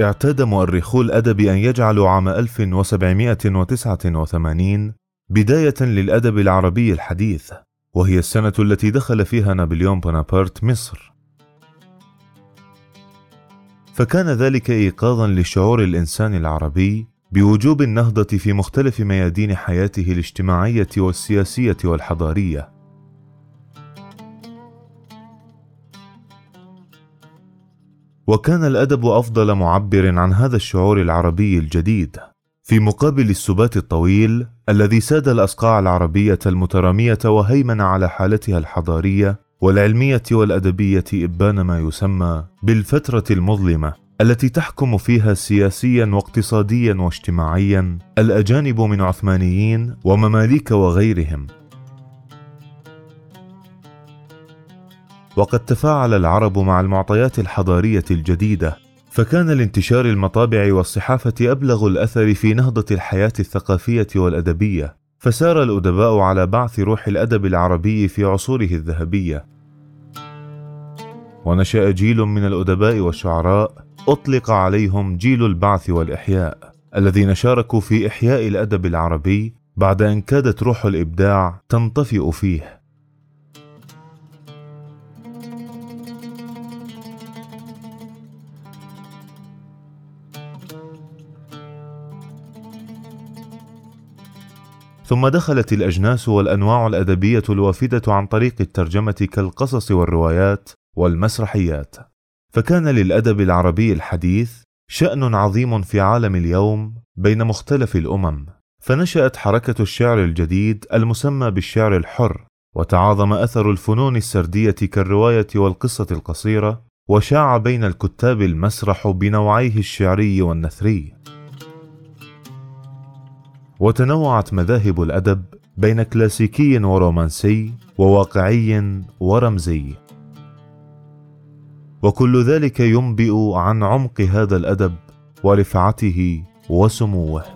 اعتاد مؤرخو الأدب أن يجعلوا عام 1789 بداية للأدب العربي الحديث وهي السنة التي دخل فيها نابليون بونابرت مصر. فكان ذلك إيقاظا لشعور الإنسان العربي بوجوب النهضة في مختلف ميادين حياته الاجتماعية والسياسية والحضارية. وكان الأدب أفضل معبر عن هذا الشعور العربي الجديد. في مقابل السبات الطويل الذي ساد الأصقاع العربية المترامية وهيمن على حالتها الحضارية والعلمية والأدبية إبان ما يسمى بالفترة المظلمة التي تحكم فيها سياسيا واقتصاديا واجتماعيا الأجانب من عثمانيين ومماليك وغيرهم. وقد تفاعل العرب مع المعطيات الحضارية الجديدة فكان لانتشار المطابع والصحافة أبلغ الأثر في نهضة الحياة الثقافية والأدبية فسار الأدباء على بعث روح الأدب العربي في عصوره الذهبية. ونشأ جيل من الأدباء والشعراء أطلق عليهم جيل البعث والإحياء الذين شاركوا في إحياء الأدب العربي بعد أن كادت روح الإبداع تنطفئ فيه. ثم دخلت الأجناس والأنواع الأدبية الوافدة عن طريق الترجمة كالقصص والروايات والمسرحيات. فكان للأدب العربي الحديث شأن عظيم في عالم اليوم بين مختلف الأمم. فنشأت حركة الشعر الجديد المسمى بالشعر الحر وتعاظم أثر الفنون السردية كالرواية والقصة القصيرة وشاع بين الكتاب المسرح بنوعيه الشعري والنثري. وتنوعت مذاهب الأدب بين كلاسيكي ورومانسي وواقعي ورمزي. وكل ذلك ينبئ عن عمق هذا الأدب ورفعته وسموه.